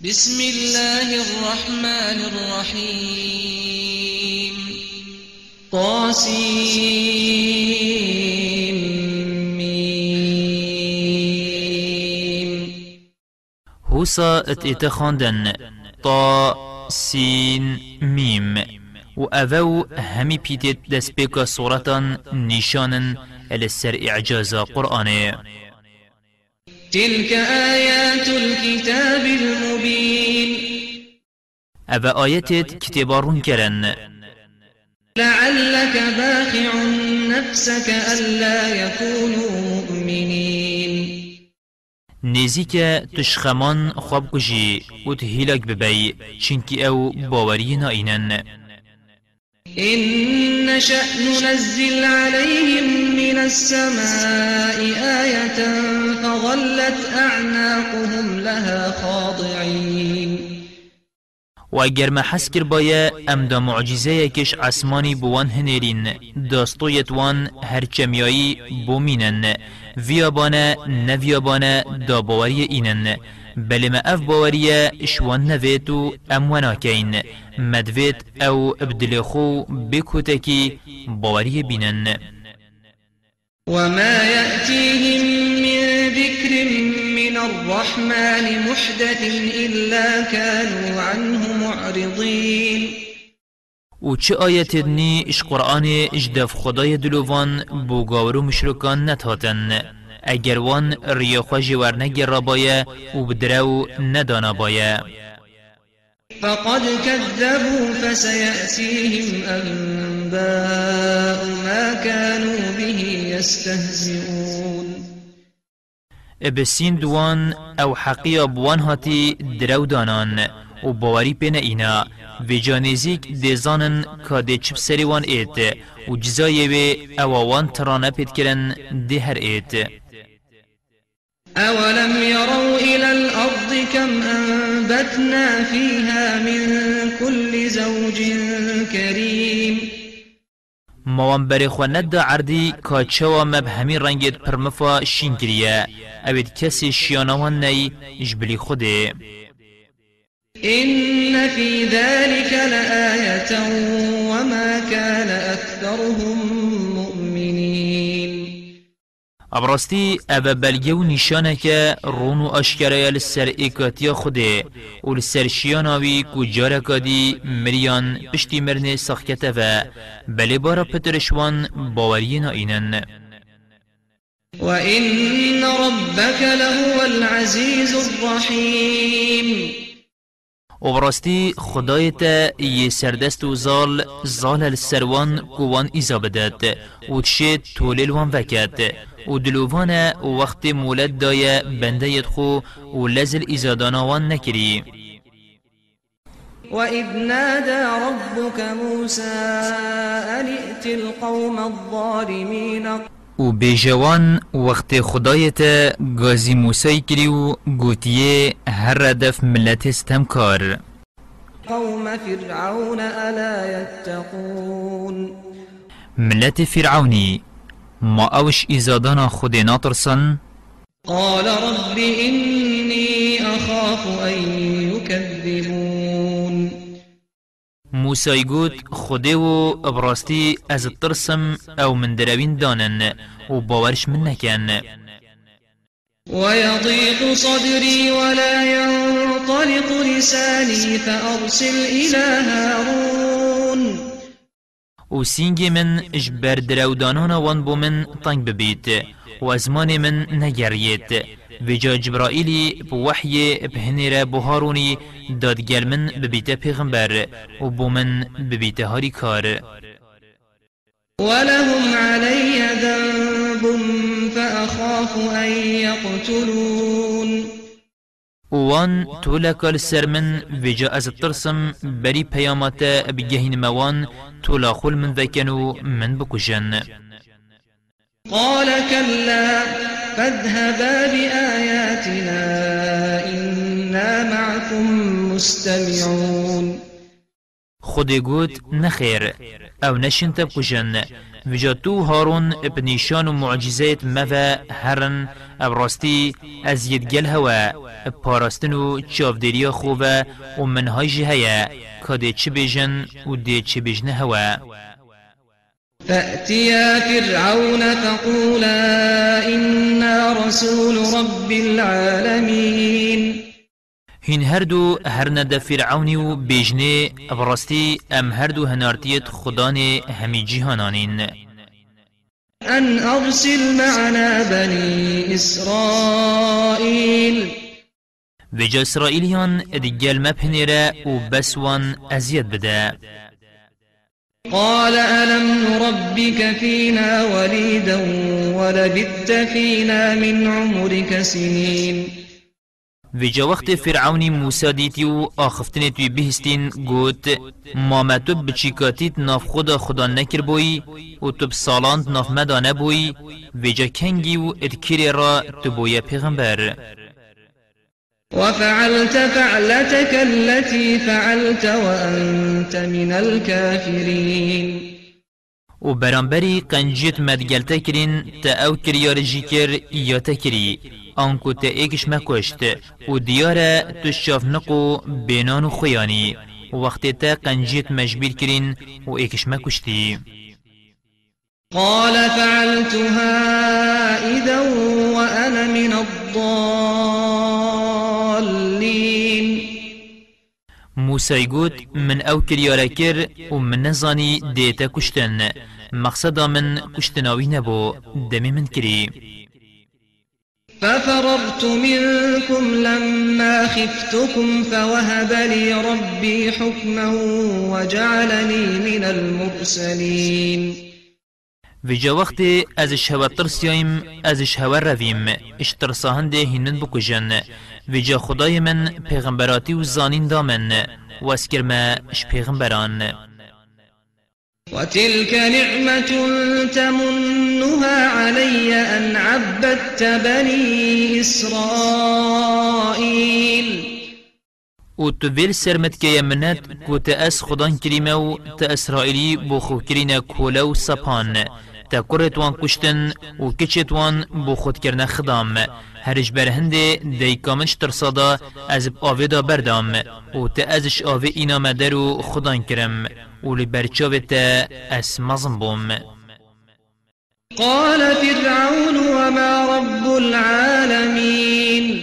بسم الله الرحمن الرحيم. طاسيم ميم. هوسا ات اتخاندن. طا سين ميم. و اوو همي بيتت دس بيكا صورتا نشانا السر اعجاز قرآنه. تلك آيات الكتاب المبين. أبا آياتت كتابارون كرن. لعلك باخع نفسك ألا يكونوا مؤمنين. نزيك تشخمان خواب وتهيلك ببي چنكي أو باورينا اينن إن نشأ ننزل عليهم من السماء آية فظلت أعناقهم لها خاضعين. و اگر ما حس کر بایا ام دا معجزه کش عسمانی بوان هنرین داستویت وان هر چمیایی بومینن. ویابانه نویابانه دا بل ما أف باوریه إشوان نویتو أم وناکین مدویت أو ابدلخو بکوتکی باوری بینن وما يأتيهم من ذكر من الرحمن محدث إلا كانوا عنه معرضين. و چه آیت دنی اش قرآن اجدف خدای دلوان بو گاورو مشرکان نتاتن اگر وان ریا خوشی ورنگی را بایه و بدرو ندانا بایه. فقد كذبوا فسيأتيهم أنباء ما كانوا به يستهزئون بسين دوان او حقيا بوان هاتي درو دانان. و باوری پین اینا. و جانیزیک دیزانن که دی چپ سری وان ایت. و جزایه وی اووان ترانه پید کرن دی هر ایت أولم يروا إلى الأرض كم أنبتنا فيها من كل زوج كريم. موان بری خو ند عردی مب همین رنگت پرمفا شین کریه اوید کسی شیانوان نی جبلی خوده. إن في ذلك لآية وما كان أكثرهم ابراستی أو بلگه و که رون و اشکره لسر ایکاتیا خوده و لسر شیاناوی کو جارکا دی مریان پشتی مرن سخکته و بلی بارا پترشوان باوری ناینن وإن ربك لهو العزيز الرحيم. و براستی خدای تا یه سردست و زال زال السروان کوان ایزا بدد. و تشه تولیل وان وکد. و دلووان وقت مولد دای بنده یدخو و لزل ایزادانوان نکری. وإذ نادى ربك موسى أن ائت القوم الظالمين و بیجوان وقت خدایت گازی موسی کری و گوتیه هر ردف ملت استمکار. قوم فرعون ألا يتقون ملت فرعونی ما اوش ایزادانا خود ناطرسن قال رب إني أخاف أن موسى گوت خوده و ابراستی از ترسم أو من دروین دانن و باورش من نکن. ويضيق صدري ولا ينطلق لساني فأرسل إلى هارون. و سینگ من اجبر درودانان وان بو من طنگ ببیت و ازمان من نگریت. و جا جبرائیلی بو وحی بهنیر بو هارونی دادگل من ببیت پیغمبر و بو من ببیت هاری کار ولهم علي ذنب فأخاف أن يقتلون. وان تولا سر من وجا از ترسم بری پیامات بگهین موان تولا خل من ذکنو من بکشن قال كلا فاذهبا بآياتنا إنا معكم مستمعون. خودی گوت نخیر أو نشین تب کشن وجا تو هارون بنیشان و معجزات مفا هرن ابراستی از یدگل هوا پاراستن و چافدریا خوبه و منهای جهیا که چه بیجن و ده چه بیجنه هوا. فأتيا فرعون فقولا إنا رسول رب العالمين. هین هردو هر ند فرعونی و بیجنه ابراستی ام هردو هنارتیت خدان همی جهانانین أن أرسل معنا بني إسرائيل. وجا إسرائيليان ادگل مبهنره و بسوان أزيد بده. قال ألم نربك فينا وليدا ولبثت فينا من عمرك سنين. ویجا وقت فرعونی موسا دیتی و آخفتن توی بهستین گوت ما تو بچیکاتیت ناف خدا خدا نکر بوی و تو بسالاند ناف مدانه بوی ویجا کنگی و را بوی پیغمبر. وفعلت فعلتك التي فعلت وأنت من الكافرين. و برانبری قنجیت مدگلتا کرین تا أو کریار جی کر یا تا کری آنکو تا ایکش مکشت و دیاره تو شاف نقو بینان و خیانی و وقتی تا قنجیت مجبیر کرین و ایکش مکشتی قال فعلتها إذا وأنا من الضالين موسى گوت من أو کریاره کر و من نزانی دیتا کشتن مقصدا من کشتناوی نبو دمی من کری ففررت منكم لما خفتكم فوهب لي ربي حكما وجعلني من المرسلين. ویجا وقت ازش هوا ترسیایم ازش هوا رویم اشترساهن ده هینن بکجن ویجا خدای من پیغمبراتی و زانین دامن و اسکر ما اش پیغمبران. وتلك نعمة تمنها علي أن عبدت بني إسرائيل و تو ویل سرمت که یمنت کو تا اس خدان کریمه و تا اسرائیلی بو خو کرینه کوله و سپان. تا کرت وان کشتن و کچت وان بو خود کرنه خدام. هرش بر هنده دی کامنش ترسادا از آوه بردام. و تا ازش آوه اینا مدر و خدان کرم. و لبرچاوه تا اس مزم بوم. قال فرعون وما رب العالمين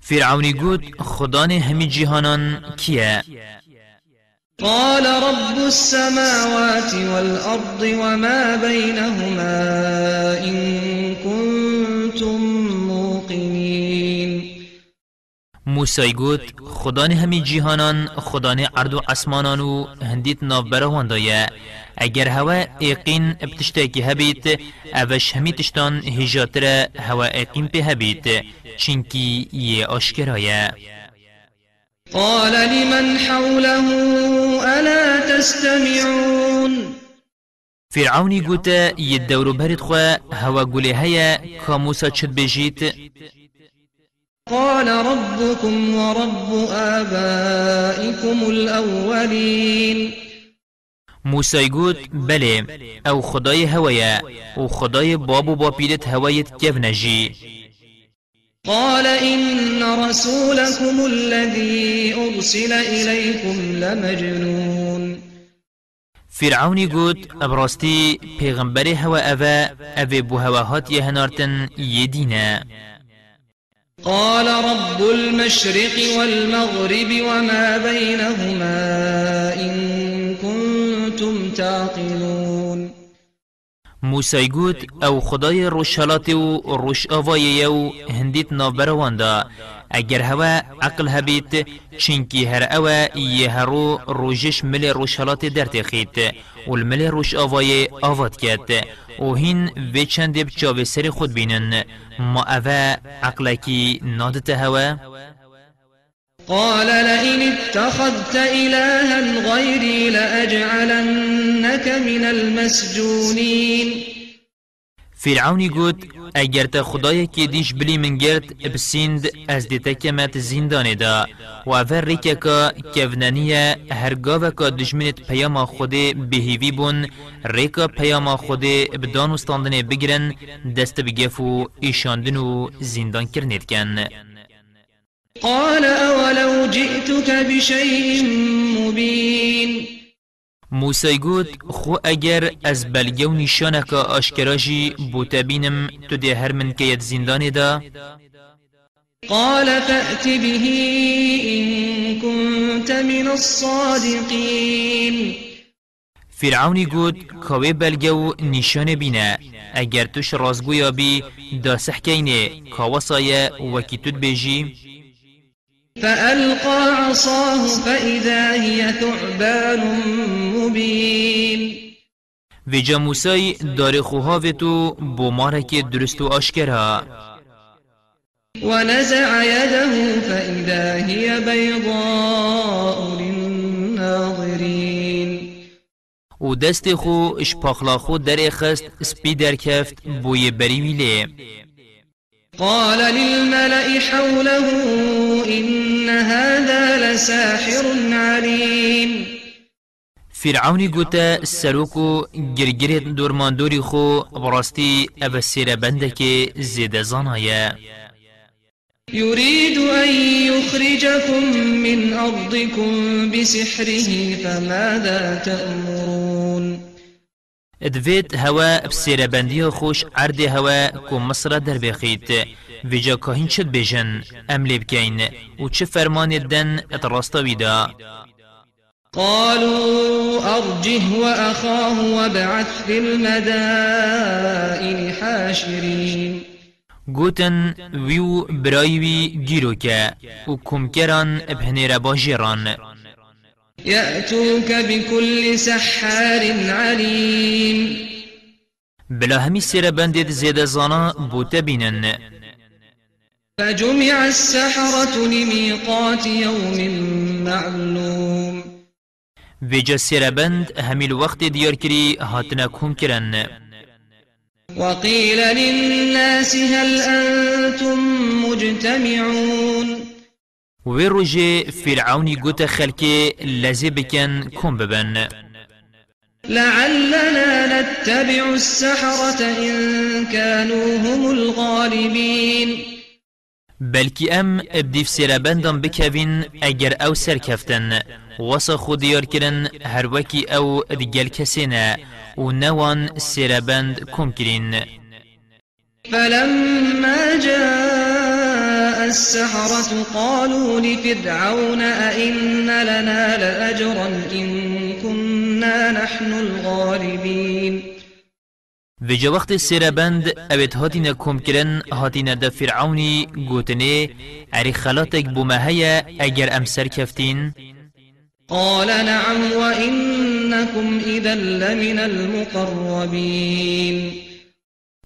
فرعونی گوت خدان همی جهانان کیه؟ قال رب السماوات والأرض وما بينهما إن كنتم موسی گوت خدان همی جهانان خدان عرض و اسمانان و هندیت نافبره واندایه اگر هوا ایقین بتشتاکی هبیت اوش همی تشتان هجاتره هوا ایقین پی هبیت چینکی یه آشکرایه. قال لمن حوله ألا تستمعون؟ فرعونی گوته یه دورو برد خواه هوا گوله هیا کاموسا چد بجیت؟ قال ربكم ورب آبائكم الأولين. موسی گوت بله أو خدای هوایه و خدای باب و باپیدت هوایت کف نجی قال إن رسولكم الذي أرسل إليكم لمجنون. فرعونی گوت ابراستی پیغمبر هوا اوه اوه بو هواهات یه هنارتن یه دینه قال رب المشرق والمغرب وما بينهما إن كنتم تعقلون. موسی گوت أو خدای روشالات و روش آوایه و هندیت نافبروان دا اگر هوا عقل هبیت چنکی هر اوه یه هرو روشش مل روشالات در تخیت. و المل روش و هین وی چند بچاوه سر خود بینن. ما اوه عقلکی نادت هوا؟ قال لئن اتخذت إلها غيري لأجعلنك من المسجونين. فرعونی گوت اگر تا خدای که دیش بلی من گرد بسیند از دیتا کمت زندانه دا. و اوه ریکه که کونانیه هرگاوة که دجمنت پیام خود بهیوی بون ریکه پیام خود بدان و ستاندن بگرن دست بگف و ایشاندن کرنید کن. قال أولو جئتك بشيء مبين؟ موسی گوت خو اگر از بلگو نشانک آشکراجی بوتا بینم تو ده هر من که زندان دا؟ قال فأت به إن كنت من الصادقين فرعونی گوت کوی بلگو نشان بینه. اگر توش رازگو یابی دا سحکینه کاوسایه وکی تود بیجی. فألقى عصاه فإذا هي ثعبان مبين. ویجا موسی دار خوهاوی تو بو مارک درست و آشکرا ونزع يده فإذا هي بيضاء للناظرين. و دست خو اشپاخلا خو در اخست سپی در کفت بوی قال للملأ حوله إن هذا لساحر عليم. فرعونی گوتا سروکو گرگرت دورماندوری خو براستی أو سیر بندک زید زانایه. يريد أن يخرجكم من أرضكم بسحره فماذا تأمرون؟ ادویت هوا بسیر بندی خوش عرض هوا کو مصر در بخیت ویجا کهین چد بیجن املی بکین و چه فرمان دن اتراستا ویدا قالوا أرجه وأخاه وابعث في المدائن حاشرين. گوتن ویو برایوی گیرو که و کمکران ابهنیر باجیران يأتوك بكل سحار عليم. بلا همی سیر بندید زیده زانا بوتا بینن. فجمع السحرة لميقات يوم معلوم. ویجا سیر بند همی الوقت دیار کری هاتنا کم کرن. وقيل للناس هل أنتم مجتمعون؟ وی روژه فرعونی گوت خلکی لزی بکن کم ببن. لعلنا نتبع السحرة إن كانوا هم الغالبين. بلکی ام ابدیف سیر بندم بکوین اگر أو سر کفتن. واسه خودیار کرن هر وکی أو دیگل کسینه و نوان سیر بند کم کرین. فلما جاء السحرة قالوا لفرعون أئن لنا لأجرا إن كنا نحن الغالبين. ویجا وقت سیر بند اوید هاتین کم کرن هاتین دا فرعونی گوتنه اری خلاتک بومهیا اگر ام سر کفتین. قال نعم وإنكم إذا لمن المقربين.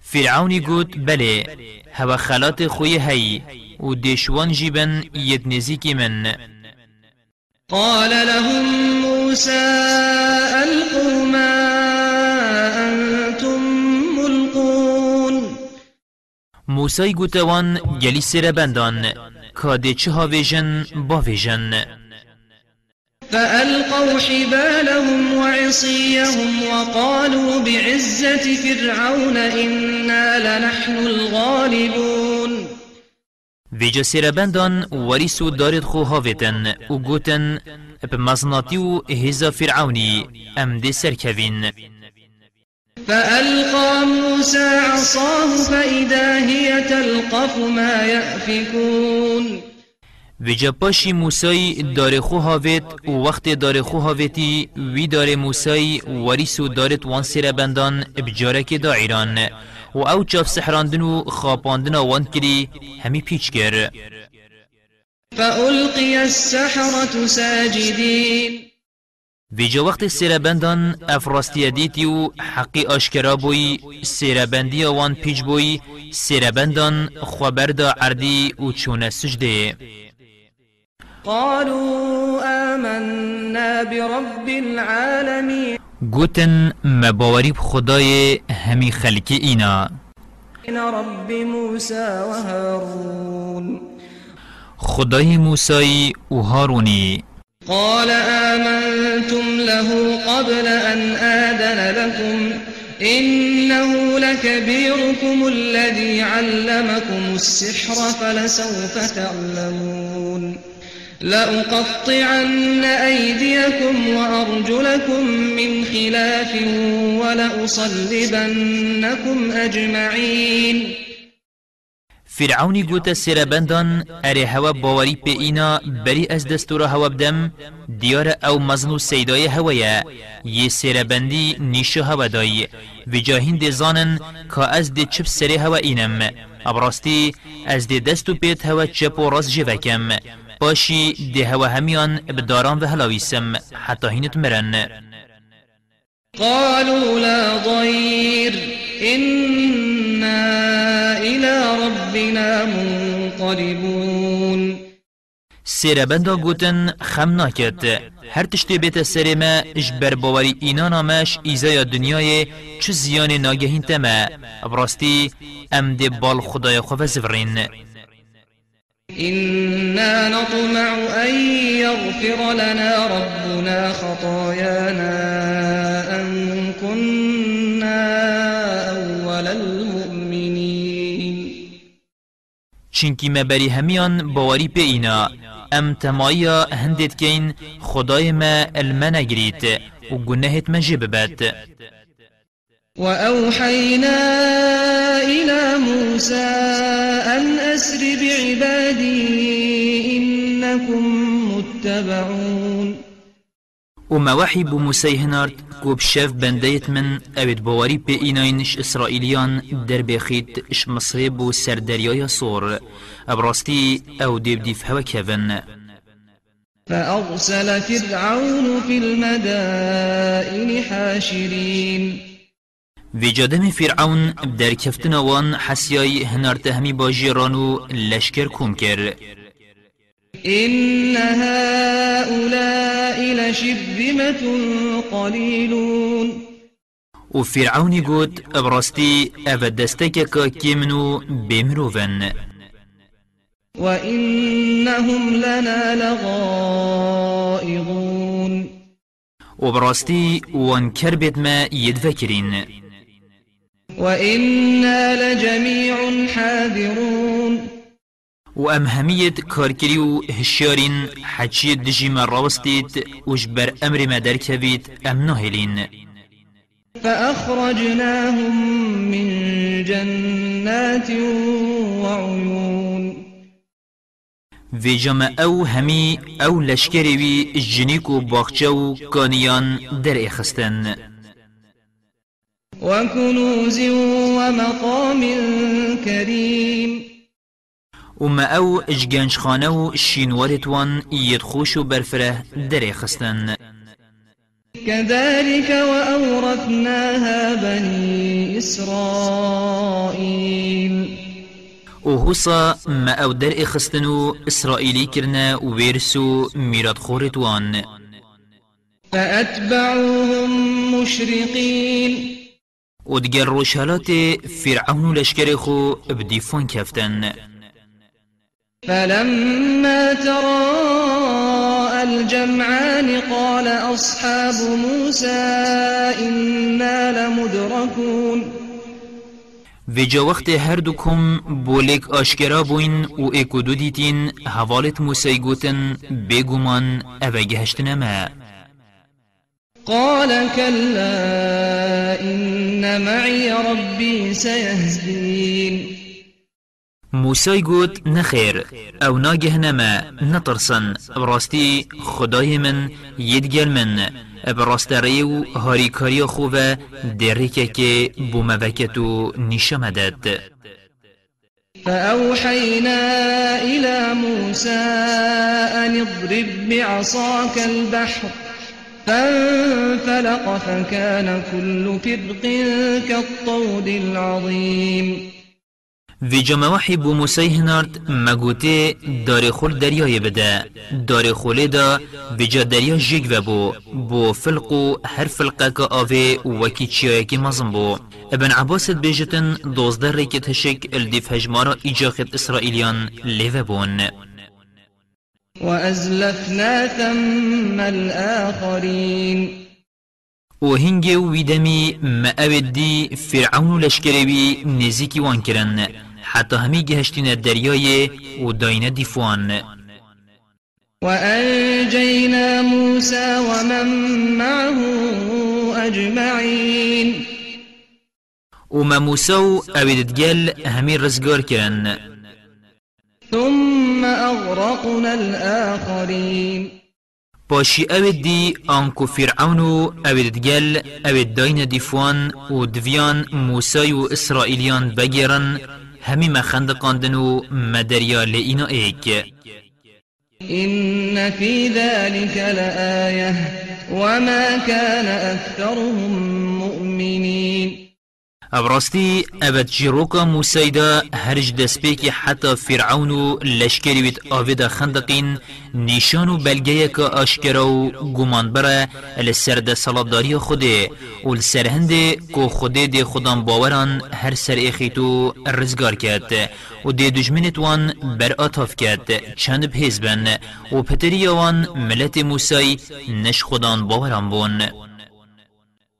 فرعونی گوت بله هوا خلات خوی هی. و دیشوان جیبن ید نزیکی من. قال لهم موسى ألقوا ما أنتم ملقون. موسی گوتوان گلی سر بندان. کاده چه هاویجن باویجن فألقوا حبالهم وعصيهم وقالوا بعزة فرعون إنا لنحن الغالبون. ویجا سر بندان وریسو دارد خو هاویتن و گوتن بمزناتی و هزا فرعونی ام دی سر کوین فألقى موسى عصاه فإذا هي تلقف ما يأفكون. ویجا پاشی موسی دار خو هاویت و وقت دار خو هاویتی وی دار موسی وریسو دارت وان سر بندان بجارک دا ایران و أو چاف سحراندن و خاپاندن وان کری. همی پیچ گر. فألقي السحرة ساجدين. ویجا وقت سر بندان افراستی دیتی و حقی آشکرا بوی سر بندی وان پیچ بوی سر بندان خبردا عردی و چون سجده. قالوا آمنا برب العالمين گوتن مباوری خدای همی خلکی اینا. رب موسى وهارون خدای موسای و هارونی. قال آمنتم له قبل أن آذن لكم. إنه لكبيركم الذي علمكم السحر فلسوف تعلمون. لأقطعن أيديكم وأرجلكم من خلاف ولأصلبنكم أجمعين. فرعونی گوت سربندان اره هوا باوری په اینا بری از دستور هوا بدم دیار أو مزنو سیدای هوایه یه سربندی نیشو هوا دای. و جاهین دی زانن که از دی چپ سری هوا اینم ابراستی از دی دستو پیت هوا چپ و راست جوکم باشی دی هوا همیان بداران و هلاویسم حتی هینت مرن. قالوا لا ضير. إنا إلى ربنا منقلبون. سیربندا گوتن خم ناکد هر تشتی بیت سرما اجبر باوری اینا نامش ایزای دنیای چو زیان ناگهین تما براستی ام دی بال خدای خواه زفرین إنا نطمع أن يغفر لنا ربنا خطايانا أن كنا أول المؤمنين. چینکی مبری همیان باوری په اینا ام تمایا هندت کین خدای ما المنگرید و گناهت مجب بد وأوحينا إلى موسى أن أسر بعبادي إنكم متبعون. وما وحي بموسى هنارد كوب شاف بنديت من اوید باوری په ایناینش اسرائیلیان در بخید إش مصری بو سردریای صور ابراستی أو دیب دیف هوا کهون فأرسل فرعون في المدائن حاشرين. جادم فرعون در کفتن وان حسیای هنارت همی باجی رانو لشکر کم کر إن هؤلاء لشرذمة قليلون. و فرعونی گوت ابراستی أو دستک که کمنو بمروون. وإنهم لنا لغائظون و براستی وان کربت ما يدفكرين وإنا لجميع حاذرون. و ام هميت كاركري و هشيارين حجي دجي ما راوستيت وجبر أمر ما دركبيت أم نهلين فأخرجناهم من جنات وعيون. في جمع أو همي أو لشكري جنيكو باخچو كانيان در اخستن وكنوز ومقام كريم. وما أو اجگنج خانه و شینوارتوان يدخوش و برفره در اخستن كذلك وأورثناها بني إسرائيل. وهوصا ما أو در اخستنو إسرائيلي كرنا ويرسو ميراد خورتوان فأتبعوهم مشرقين. ودگر روشالات فرعون لشکر خو بدیفان کفتن. فلما تراءى الجمعان قال أصحاب موسى إنا لمدركون. و جا وقت هر دو کم بولک آشکرا بوین و ایکو دو دیتین حوالت موسی گوتن بگومان اوه گهشتنما قال كلا إن معي ربي سيهدين. موسی گوت نخیر أو ناگه نما نترسن. براستی خدای من یدگل من. براستری و هاریکاری خوبه دریکه که بوموکتو نشمدد فأوحينا إلى موسى أن اضرب بعصاك البحر. فانفلق فكان كل فرق كالطود العظيم. وی جمعوحی بو موسی هنارد مگوته دار خول دریای بده دار خوله دا بجا دریا جیگ و بو بو فلقو هر فلقه که آوه وکی چیای که مزم بو ابن عباست بیجتن دوزده ریکت هشک الدیف هجمارا ایجاخت اسرائیلیان لیوه بون وأزلفنا ثم الآخرين. و هنگه و ویدمی ما دی فرعون لشکروی نزیکی وان کرن حتی همی گهشتین دریای و داینه دیفوان وأنجينا موسى ومن معه أجمعين. وما موسى اوید گل همی رزگار کرن ثم أغرقنا الآخرين. باشي اوید دی آنکو فرعون و اوید گل اوید داین دیفوان و دویان موسى و اسرائیلیان بگیرن همی مخندقاندن و مدریا لئینا ایک إن في ذلك لآية وما كان أكثرهم مؤمنين. ابراستی ابد جیروکا موسیدا هرج دسپیکی حتی فرعون و لشکری وید آویدا خندقین نیشان و بلگه که آشکرا و گمان بره لسر ده صلابداری خوده و لسر هنده که خوده ده خودان باوران هر سر ایخیتو رزگار کرد و ده دجمنت وان بر آتاف کرد چند بهیز بن و پتری وان ملت موسی نش خودان باوران بون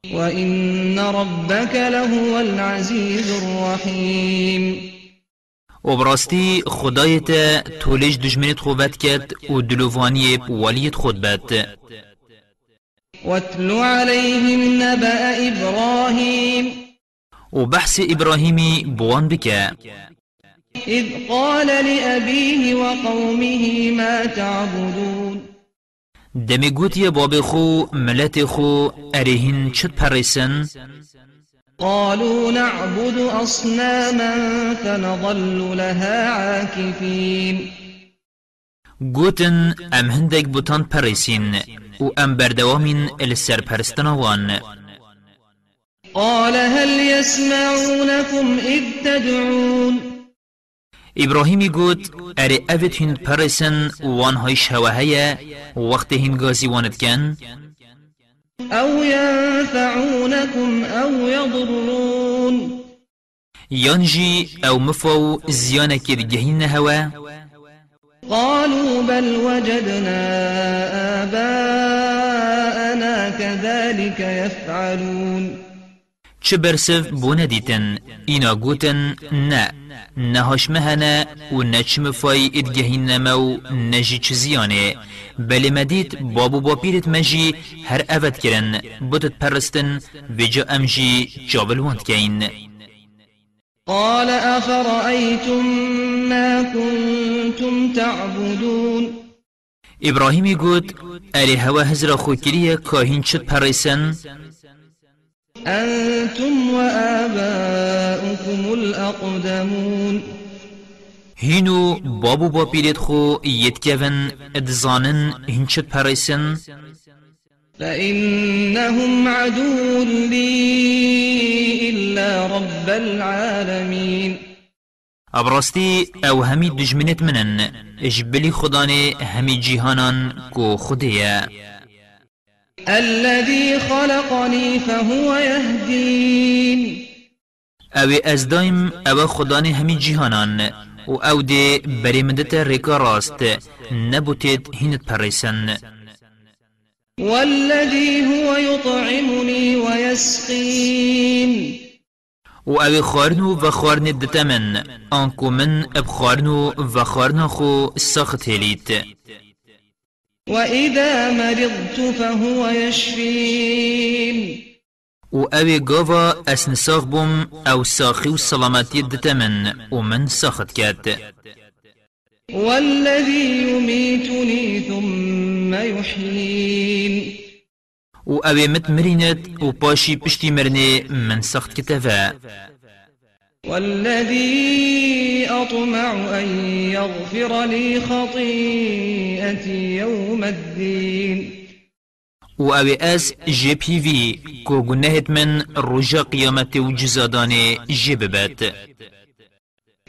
وإن ربك لهو العزيز الرحيم و براستی خدایت تولش دجمنت خوبت کرد و دلووانی والیت خود بد واتل عليهم نبأ إبراهيم و بحث ابراهیمی بوان بکه إذ قال لأبيه وقومه ما تعبدون دمی گوتی باب خو ملت خو ارهین چت پرسن قالوا نعبد أصناما فنظل لها عاكفين. گوتن ام هندک بوتان پرسین و ام بردوامین السر پرستنوان قال هل يسمعونكم إذ تدعون؟ ابراهیمی گوت اره اوت هند پرسن وان های شوهه وقت هند گازی واند کن أو ينفعونكم أو يضرون ينجي أو مفو زيانة كرجهين هوا قالوا بل وجدنا آباءنا كذلك يفعلون چه برسف بونه دیتن اینا گوتن نه نهاش مهنه و نچم فای ادگهین نمو نجی چزیانه بلی مدید بابو با پیرت مجی هر اوت کرن بودت پرستن وجا امجی جابل وند کین قال أفرأيتم ما كنتم تعبدون؟ ابراهیمی گوت اری هوا هزرا خوکریه کاهین چت پرسن أنتم وآباؤكم الأقدمون. هینو بابو با پیرت خو یتکون ادزانن هینچت پرسن فإنهم عدو لي إلا رب العالمين. ابراستی أو همی دجمنت منن اجبلی خدانه همی جیهانان کو خودیه. الذي خلقني فهو يهدين. أو از دایم أو خدانه همی جیهانان و أو ده بری مدت ریکا راست نبوتید هینت پرسن والذي هو يطعمني ويسقين و أو خارنو و خارن دتمن آنکو من اب خارنو و خارن خو سخت هلیت وإذا مرضت فهو يشفين. و أو گاوا اسن ساخ بوم أو ساخی و سلامتی دتمن و من ساخت کرد والذي يميتني ثم يحيين. و أو مت مرینت و پاشی پشتی مرنه من سخت کتفا والذي أطمع أن يغفر لي خطيئتي يوم الدين. و أو از جی پی وی کو گناهت من رجا قیامت و جزادان جی ببت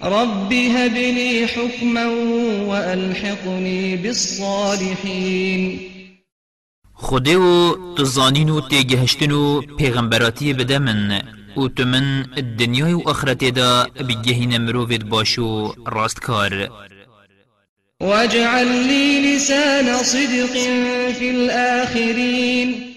رب هب لي حكما وألحقني بالصالحين. خوده و تزانین و تیگهشتن و پیغمبراتی بده من و تو من دنیای و آخرت دا بگهین مروفت باشو راستکار واجعل لي لسان صدق في الآخرين.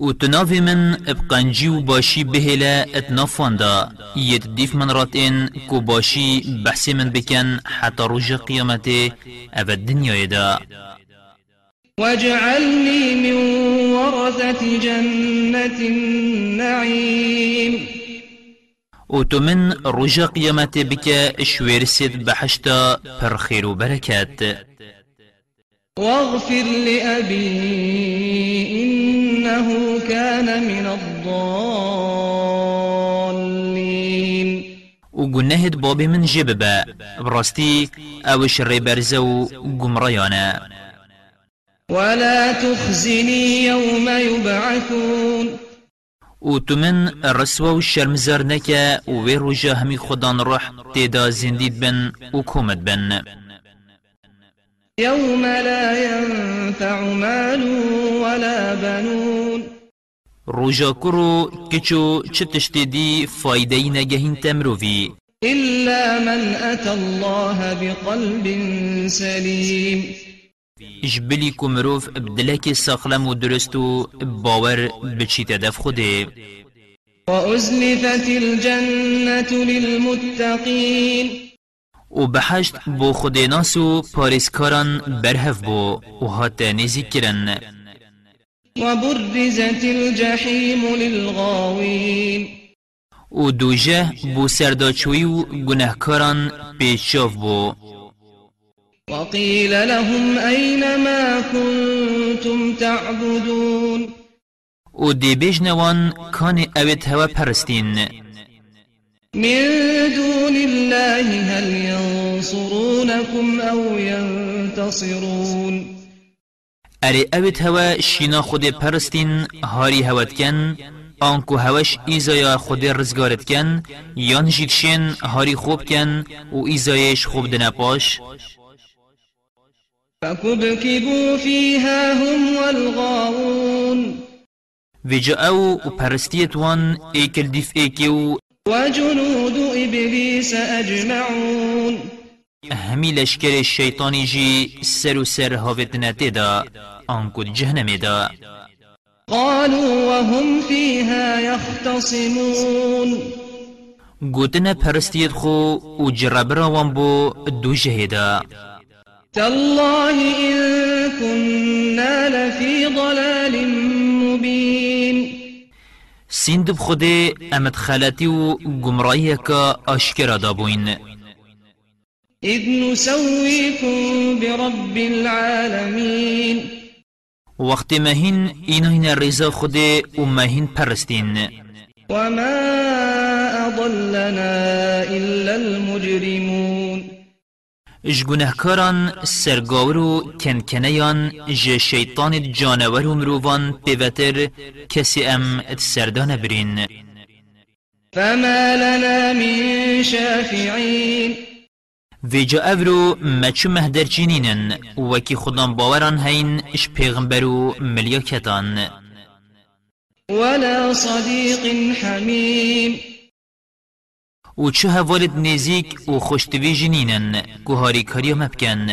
و تناوی من بقنجی و باشی بهلا اتنافان دا یت دیف من راتین کو باشی بحثی من بکن حتی روژ قیامت أو الدنیا دا واجعلني من ورثة جنة النعيم. و تو من روژ قیامت بک شویرسید بحشتا پر خیر و برکت واغفر لأبي إنه كان من الضالين. و گنهد بابی من جب با براستی أوش ری برزه و گمریانه ولا تخزني يوم يبعثون. و تو من رسوا و شرمزار نکه و وی روژا همی خودان روح تیدا زندید بن و کومد بن يوم لا ينفع مال ولا بنون. کرو کچو چه تشتیدی فایده نگهین تمروی. إلا من أتى الله بقلب سليم. جبلی کو مروف بدلک ساخلم و درست و باور بچیت دف خوده وأزلفت الجنة للمتقين و بحشت بو خود ناس و پارسکاران برهف بو و هات نزیک کرن وبرزت الجحيم للغاوين و دوجه بو سرداچوی و گناهکاران پیشاف بو وقيل لهم أين ما كنتم تعبدون؟ و دی بجنوان کان اوید هوا پرستین من دون الله هل ينصرونكم أو ينتصرون؟ اره اوید هوا شینا خود پرستین هاری هوت کن آنکو هوش ایزایا خود رزگارت کن یان جیدشین هاری خوب کن و ایزایش خوب دنپاش. فكبكبوا فيها هم والغاوون ویجا أو و پرستیت وان ایکل دیف ایکیو وجنود إبليس أجمعون همی لشکر الشیطانی جی سر سر هاوت نتیدا آنکو جهنم دا قالوا وهم فيها يختصمون گوتن پرستیت خو و جربرا وان بو دو جهدا تالله إن كنا لفي ضلال مبين. سیند بخود امت خالتی و آشکرا دابوین. إذ نسويكم برب العالمين. وقت مهین اینهین رضا خود و مهین پرستین. وما أضلنا إلا المجرمون. اش گناهکاران سرگاور و کنکنیان ج شیطان جانور و مروان پیوتر کسی ام ات سردان برین فما لنا من شافعين ویجا اورو مچو مهدر چینینن وکی خودان باوران هین اش پیغمبر و ملیاکتان ولا صديق حميم و چه هوالد نزیک و خوشتوی جنینن که هاری کاریا مبکن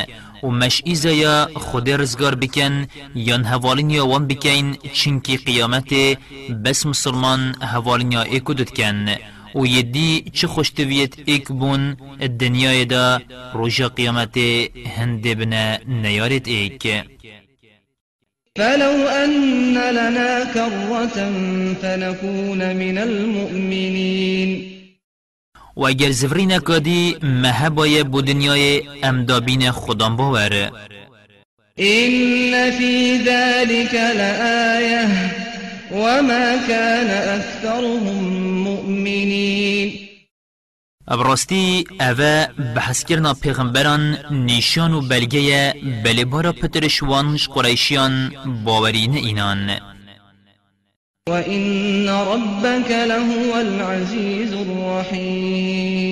و مش ایزایا خود رزگار بکن یان هوالین یا وان بکن چنکی قیامت بس مسلمان هوالین یا ایکو کن. و یدی چه خوشتویت ایک بون الدنیای دا روژا قیامت هنده بنا نیارت ایک. فلو أن لنا كرة فنكون من المؤمنين و اگر زفری نکادی مهبای بودنیای امدابین خودم باوره این فی ذلك لآیه و ما کان اکثرهم مؤمنین. ابراستی اوه بحث کرنا پیغمبران نشان و بلگه بلبارا پترشوانش قریشیان باورین اینان. وإن ربك لهو العزيز الرحيم.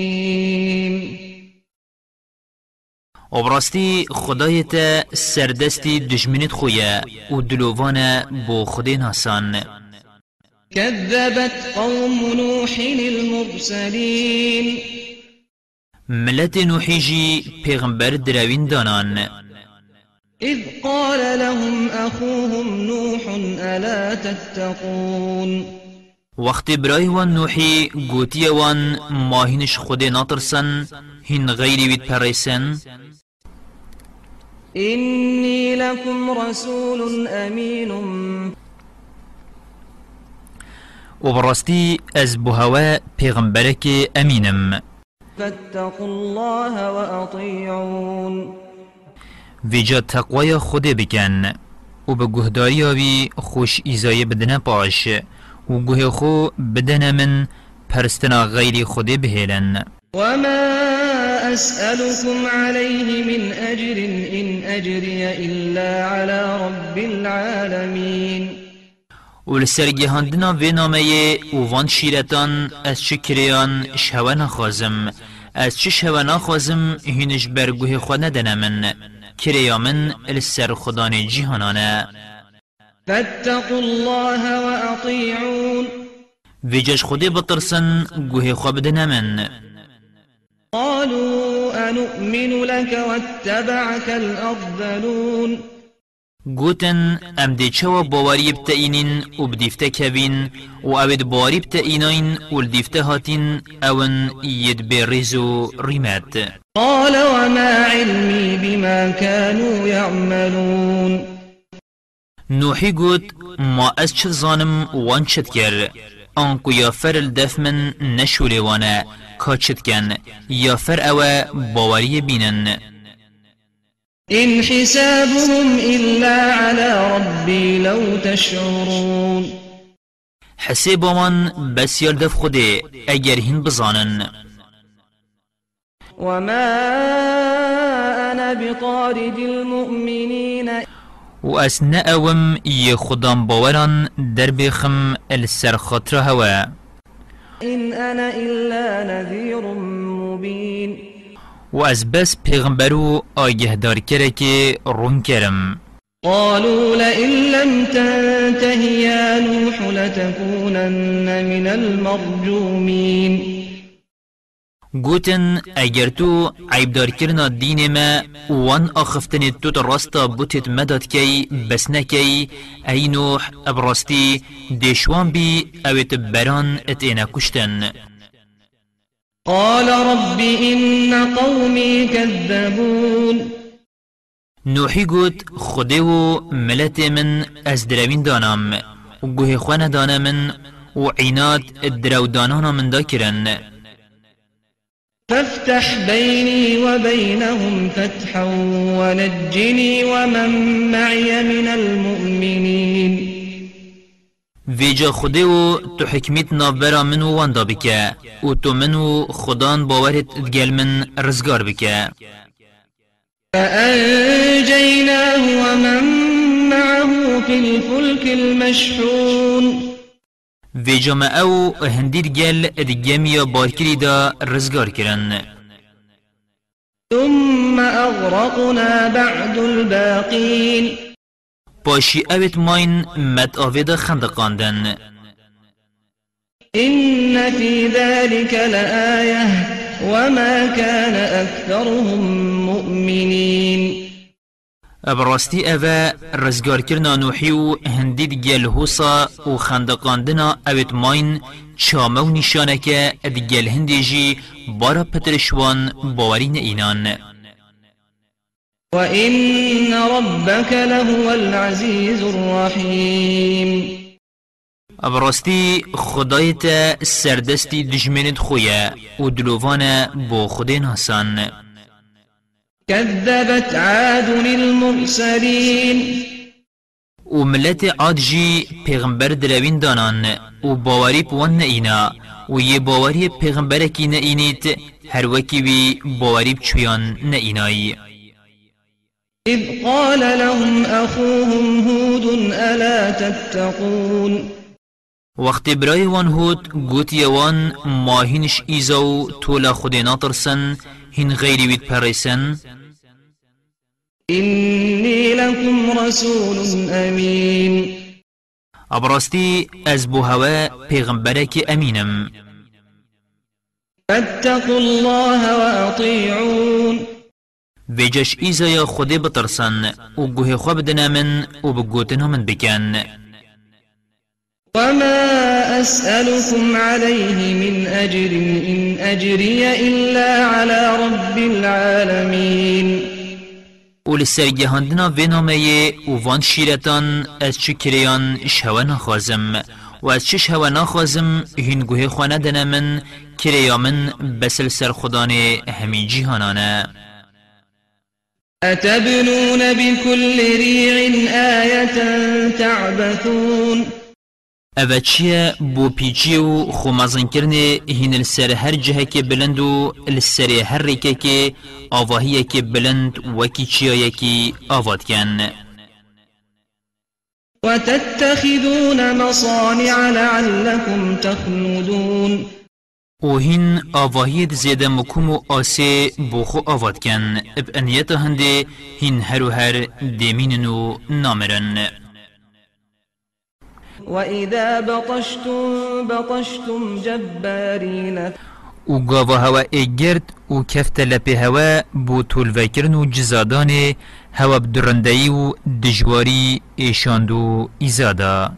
ابراستی خدایت سردستی دجمنت خویه و دلووان بو خدای ناسان. كذبت قوم نوح المرسلين. ملت نوحيجي پیغمبر دراوين دانان. إذ قال لهم أخوهم نوح ألا تتقون؟ وقت برای وان نوحی گوتی وان ماهینش خود ناترسن هین غیری وید پریسن إني لكم رسول أمين. و براستی از بوهوا پیغمبرک امینم فاتقوا الله وأطيعون. ویجا تقوی خود بکن. و به گهداری آوی خوش ایزای بدن پاش. و گوه خو بدن من پرستنا غیر خود بهیلن وما أسألكم عليه من أجر إن أجري إلا على رب العالمين. و لسرگهاندنا و نامه و وان شیرتان از چه کریان شهوه نخوازم. از چه شهوه نخوازم هینش برگوه خود ندنه کریا من لسر خدان جیهانانه. فاتقوا الله وأطيعون. ویجاش خودی بطرسن گوه خواه بدنه من قالوا أنؤمن لك واتبعك الأرذلون. گوتن ام دی چوا باوری بتاینین و بدیفته کبین و اوید باوری بتاینین و الدیفته هاتین اون ید بریزو ریمت. قال وما علمي بما كانوا يعملون نوحی گوت ما از چه زانم وان چت گر؟ آنکو یا فر الدف من کا چت کن یا فر أو باوری بینن. إن حسابهم إلا على ربي لو تشعرون. حسیب من بسیار دف خوده اگر هین بزانن. وما أنا بطارد المؤمنين. و از نأوم ی خودم باوران در بخم السر خاطر هوا. إن أنا إلا نذير مبين. و از بس پیغمبرو آگه دار کرے که رون کرم. قالوا لئن لم تنته يا نوح لتكونن من المرجومين گوتن اگر تو عیبدار کرنا دین ما وان آخفتن تو در راستا بوتت مدد کی بس نکی ای نوح ابراستی دیشوان بی اویت بران ات اینا کشتن. قال رب إن قومي كذبون. گوت خودی و ملت من از دروین دانم. و گوه خوان دانم من و عینات درو دانانا من دا کرن فافتح بيني وبينهم فتحا ونجني ومن معي من المؤمنين ویجا خودی و تو حکمیت نابرا من و واندا بکه. و تو من و خدان باورت ادگل من رزگار بکه. فأنجيناه ومن معه في الفلك المشحون. ویجا ما أو هندیر گل ادگمیا بارکری دا رزگار کرن. ثم أغرقنا بعد الباقين پاشی اوت ماین مت آوید خندقاندن. إن في ذلك لآية وما كان أكثرهم مؤمنين. براستی اوه رزگار کرنا نوحی و هندید گل حوصا و خندقاندنا اوت ماین چامه و نشانه که ادگل هندیجی بارا پترشوان باورین اینان. وإن ربك لهو العزيز الرحيم. براستی خدایت سردستی دجمنت خویه و دلووان بو خودی ناسان. كذبت عاد المرسلين. و ملت عاد جی پیغمبر دانان و باوری پوان اینا و یه باوری پیغمبر کی نئینیت هر وکی بی باوری بچویان نئینایی إذ قال لهم أخوهم هود ألا تتقون؟ وقت برای وان هود گوت یوان ماهینش ایزاو تولا خود ناطرسن هین غیری وید پریسن إني لكم رسول أمين. ابراستی از بو هوا پیغمبرک امینم فاتقوا الله وأطيعون. ویجش ایزایا خودی بترسن و گوه خواب بدنا من و بگوتنها من بکن. وما أسألكم عليه من أجر إن أجري إلا على رب العالمين. و لسر گهاندنا و نامه و وان شیرتان از چه کریان شهوه نخوازم و از چه شهوه نخوازم هین گوه خوانه دنا من کریا من بسل سر خدان همین جیهانانه. أتبنون بكل ريع آية تعبثون؟ چیه بو پیچی و خومازن کرنه هین السر هر که بلند و السر هر که آواهیه که بلند که آواد کن وتتخذون مصانع لعلكم تخلدون و هین آواهید زیده مکوم و آسه بوخو آواد کن. اب انیت هنده هین هر و هر دیمینن و نامرن. وإذا بطشتم بطشتم جبارين و گاوا هوا ایگرد و کفت لپی هوا بو طولوکرن و جزادان هوا بدرندهی و دجواری ایشاندو ایزادا.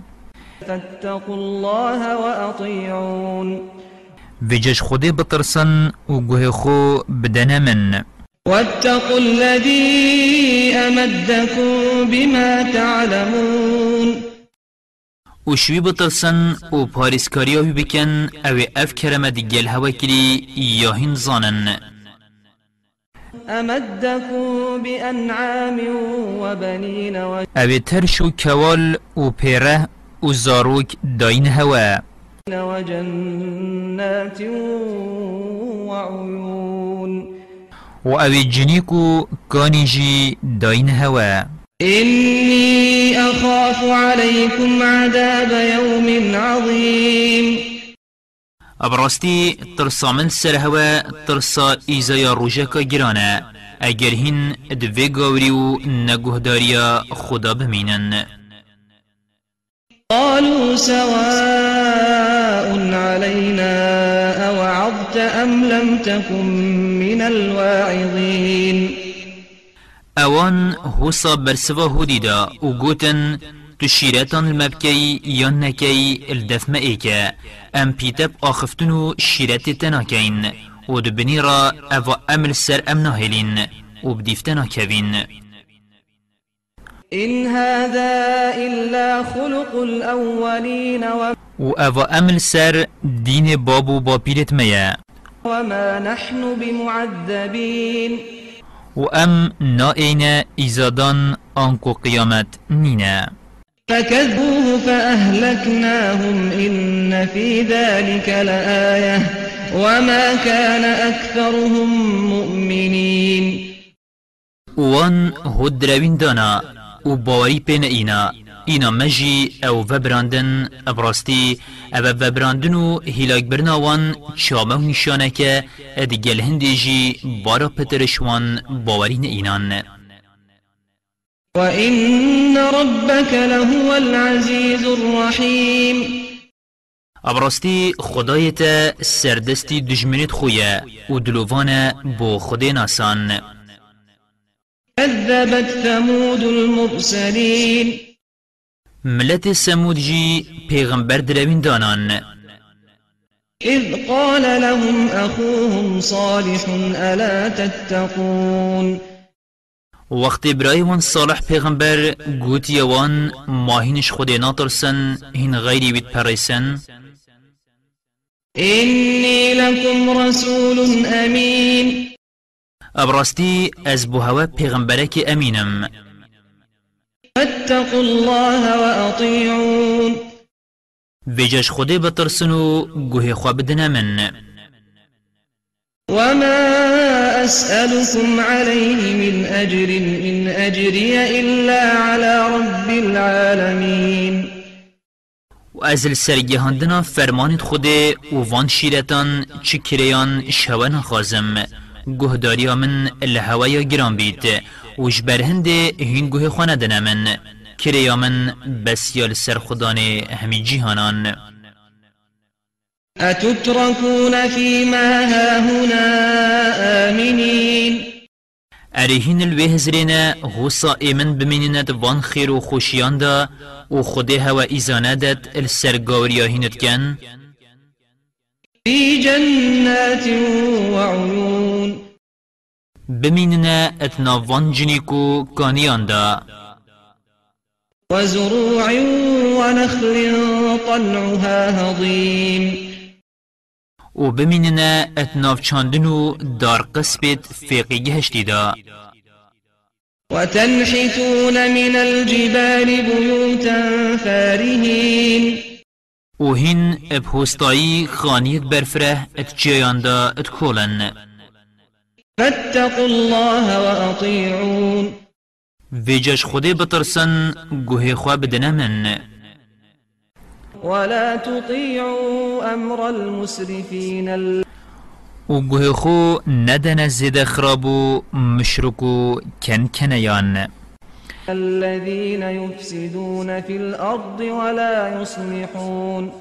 فاتقوا الله وأطيعون ویجش خودی بترسن و گوه خو بدن من. واتقوا الذي أمدكم بما تعلمون. و شوی بترسن و پاریسکاری آوی بکن أو أف کرمه دی گل هوا کری یا هین زانن. أمدكم بأنعام وبنين و- أو ترش و کوال و پیره و زاروک داین هوا. وجنات وعيون. و أو جنیک و کانیجی داین هوا. إني أخاف عليكم عذاب يوم عظيم. ابراستی ترسا من سر هوا ترسا ایزایا روژکا گرانه اگر هین دوی گاوری و نگهداریا خدا بمینن. قالوا سواء علينا أوعظت أم لم تكن من الواعظين. أوان حوصا برسوا هودیدا و گوتن تو شیرتان المبکی یا نکی الدفم ایکا أم پیتب آخفتن و شیرت تناکین و دبنی را أو أمل سر أم ناهلین و بدیفتنا کوین إن هذا إلا خلق الأولين و- أو امل سر دین بابو با پیرت میا وما نحن بمعذبين. و ام نائین ایزادان آنکو قیامت نینا فكذبوه فأهلكناهم إن في ذلك لآية وما كان أكثرهم مؤمنين. وان هود دروین دانا. و باوری پین اینا اینا مجی أو وبراندن ابراستی أو وبراندن و هیلاک برنا وان چامه نشانه که ادگل هندی جی بارا پترشوان باورین اینان وإن ربك لهو العزيز الرحيم. ابراستی خدایت سردستی دجمنت خویه و دلووان بو خودی ناسان. كذبت ثمود المرسلين. ملت سمود جی پیغمبر دروین دانان. إذ قال لهم أخوهم صالح ألا تتقون. وقت وان صالح پیغمبر گوتی وان ماهینش خود ناترسن هین غیری وید پریسن إني لكم رسول أمين ابراستی أز بو هوا پیغمبرک امینم فاتقوا الله وأطيعون. ویجش خودی بترسن و گوه خواه بدن من. وما أسألكم عليه من أجر إن أجري إلا على رب العالمين. و از السرگهاندنا فرمانت خوده و وان شیرتان چی کریان شوا نخوازم گهداری من الهوایا گران بید و جبرهند هین گوه خانه دن من کریا من بس یا لسر خدان همی جیهانان أتتركون فيما هاهنا آمنين ارهین الوهزرین غوصا ایمن بمینند وان خیر و خوشیان دا و خود هوا ایزانه داد السرگاوریاهینت کن في جنات بمیننا اتنا وان جنیکو کانیان دا وزروع ونخل طلعها هضيم. و بمیننا اتناف چاندنو دار قسبت فیقی هشتی دا وتنحتون من الجبال بيوتا فارهين. و هین بهستایی خانیت برفره ات جیان دا ات کولن فاتقوا الله وأطيعون. ویجش خودی بترسن گوه خواه بدنه من ولا تطيعوا أمر المسرفين. و گوه خو ندن زید خرابو مشرکو کن کنیان. الذين يفسدون في الأرض ولا يصلحون.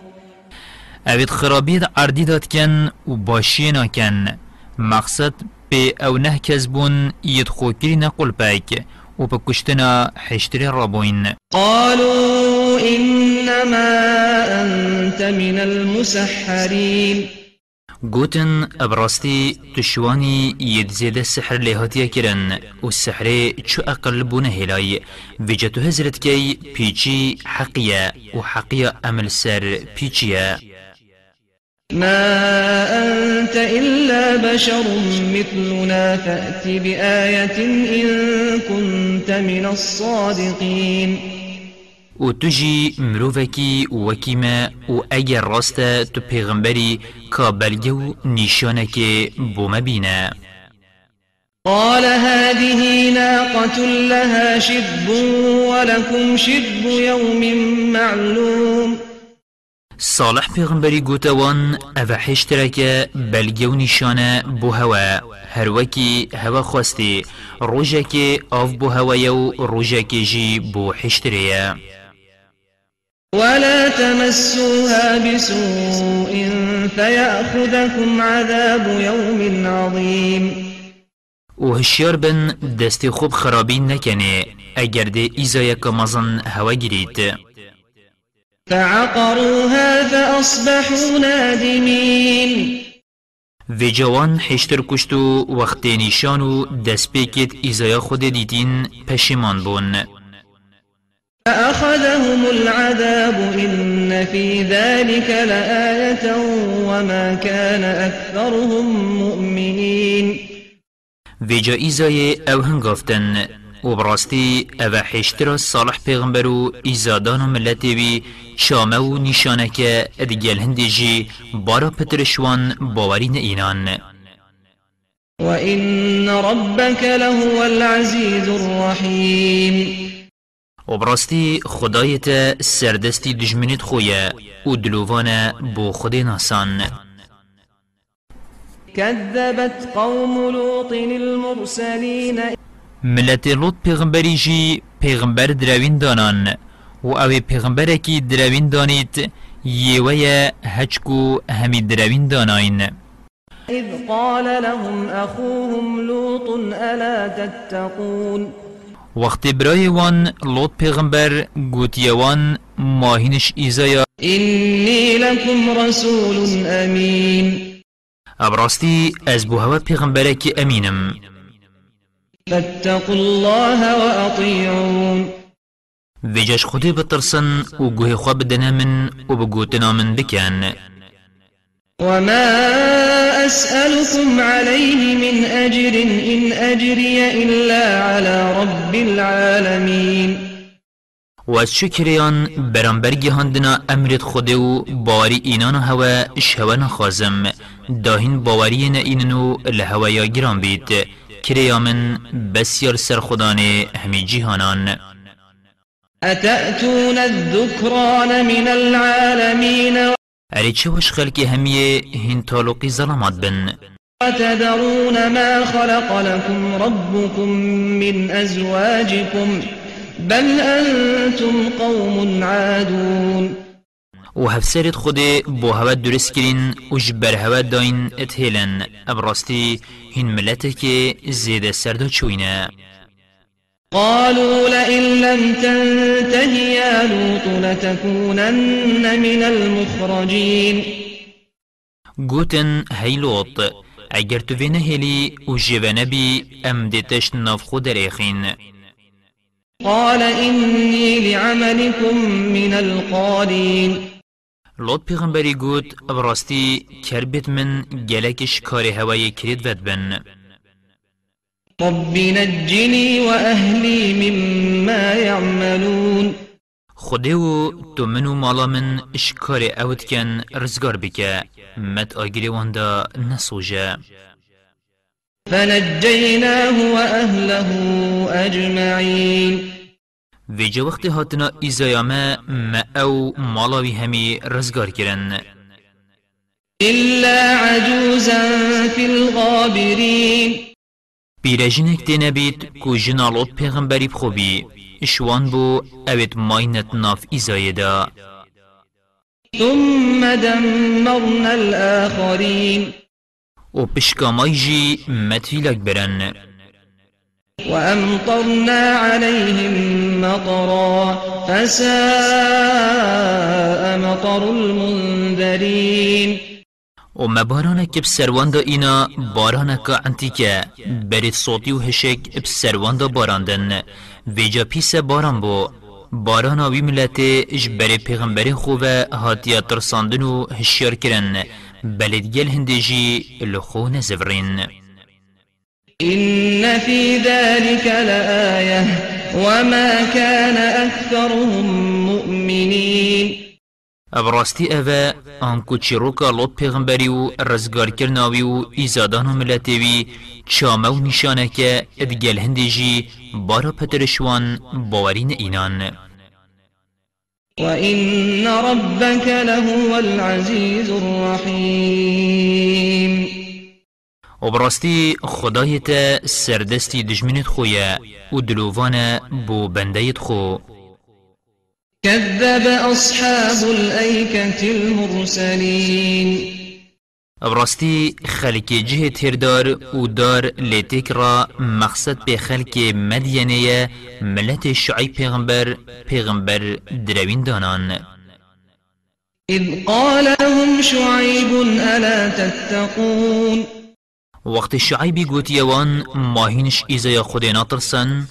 اوید خرابید عردی داد کن و باشینا کن مقصد به أو نه کس بون ید خوکری نقل پاک و به کشتنا حشتری رابوین قالوا إنما أنت من المسحرين گوتن ابراستی تشوانی ید زیده سحر لیهاتیا کرن و سحر چو أقل بونه هلای. ویجتو هزرت کی پیچی حقیه و حقیه عمل سر پیچیه. ما أنت إلا بشر مثلنا فأت بآية إن كنت من الصادقين. و تو جی مروفکی وکیمه و اگر راسته تو پیغمبری که بلگه و نیشانه که بومه بینه قال هذه ناقة لها شرب ولكم شرب يوم معلوم صالح پیغمبری گوتوان أو حشترک بلگه و نیشانه بو هوا هر وکی هوا خواستی روژه که آف بو هوا و روژه که جی بو حشتریه ولا تمسوها بسوء فيأخذكم عذاب يوم عظيم. و هشیار بن دستی خوب خرابی نکنه اگر ده ایزای که مزن هوا گیرید. فعقروها فأصبحوا نادمين. و جوان حشتر کشتو وقت نیشانو دست پیکت ایزای خود دیدین پشیمان بون. فأخذهم العذاب إن في ذلك لآية وما كان أكثرهم مؤمنين. و جا ایزای أو هنگافتن و براستی أو حشتر صالح پیغمبر و ایزادان و ملتی بی شامه و ادگل هندی جی بارا پترشوان باورین اینان وإن ربك لهو العزيز الرحيم. و براستی خدایت سردستی دجمنیت خویه و دلووان بو خود ناسان. كذبت قوم لوط المرسلين ملت لوط پیغمبری جی پیغمبر دراوین دانان و أو پیغمبر کی دراوین دانید یوه هچکو همی دراوین داناین. إذ قال لهم أخوهم لوط ألا تتقون. وقت برای وان لوط پیغمبر گوتیه وان ماهینش ایزایا إني لكم رسول أمين ابراستی از بو هوا پیغمبره کی امینم. فاتقوا الله وأطيعون. ویجاش خودی بترسن و گوه خواه بدنه من من بکن. وما أسألكم عليه من أجر إن أجري إلا على رب العالمين. و از شکریان برانبرگی هندنا امرت خوده و باوری اینان هوا اش هوا نخوازم. داهین باوری ایننو لهوا یا گران بید کریا من بسیار سر خدانه همی جیهانان. أتأتون الذكران من العالمين اری چه وش خلکی همیه هین تالوقی ظلمات بن؟ وتذرون ما خلق لكم ربكم من أزواجكم بل أنتم قوم عادون. و هفسرت خود بو هوا درست کرین و جبر هوا داین اتهیلن ابراستی هین ملته که زیده سردا چوینه قالوا لئن لم تنته يا لوط لتكونن من المخرجين. گوتن هی لوط اگر تو وینه هلی و جوانه بی ام دیتش ناف خود ریخین. قال إني لعملكم من القالين لوط پیغمبری گوت براستی کربت من گلکش کار هوای کرید ود بن رب نجني وأهلي مما يعملون خوده و تو منو مالا من اشکار اوت کن رزگار بکه مت آگری واندا نسوجه فنجيناه وأهله أجمعين ویجا وقت هاتنا ایزایامه ما أو مالاوی همی رزگار کرن إلا عجوزا في الغابرين. دی نبید کو جنالوت پیغمبری بخوبی. اشوان بو اوید ماینت ناف ایزایدا ثم دمرنا الآخرين و پشکامای جی متیلک برن. وأمطرنا عليهم مطرا فساء مطر المنذرين. و مبارانك بسروان دا اینا بارانك انتیکه برید صوتی و هشک بسروان دا باراندن. ویجا پیس باران بو باران وی ملت اجبر پیغمبر خوبه هاتیا ترساندن و هشیار کرن بلد گل هندجی لخو نزورین إن في ذلك لآية وما كان أكثرهم مؤمنين. ابراستی اوه آنکو چیروکا لوت پیغمبری و رزگار کرناوی و ایزادان و ملتوی چامه و نشانه که ادگل هندجی بارا پترشوان باورین اینان وإن ربك لهو العزيز الرحيم. و براستی خدای تا سردستی دجمنت خویه و دلووان بو بندهت خو. كذب أصحاب الأيكة المرسلين. براستی خلق جه تردار و دار لیتک را مقصد به خلق مدینه ملت شعی پیغمبر پیغمبر دروین دانان إذ قال لهم شعيب ألا تتقون؟ وقت شعیبی گوت یوان ماهینش ایزای خود ناترسن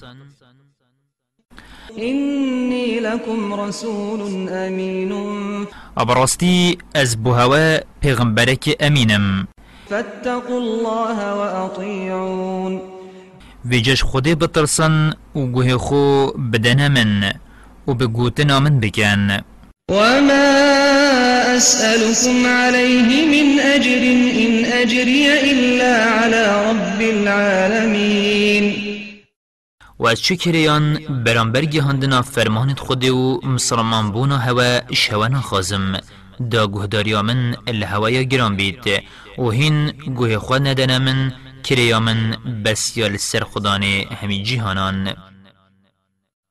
إني لكم رسول أمين. ابراستی أز بوهوا پیغمبرک امینم فاتقوا الله وأطيعون. ویجش خودی بترسن و گوه خو بدن من و بگوتنا من بکن وما أسألكم عليه من أجر إن أجري إلا على رب العالمين. و از چه کریان برانبر گهاندنا فرمانت خود و مسلمان بونا هوا شوانا خازم. دا گهداریا من الهوایا گران بید و هین گوه خود ندنا من کریا من بسیال سر خدان همی جهانان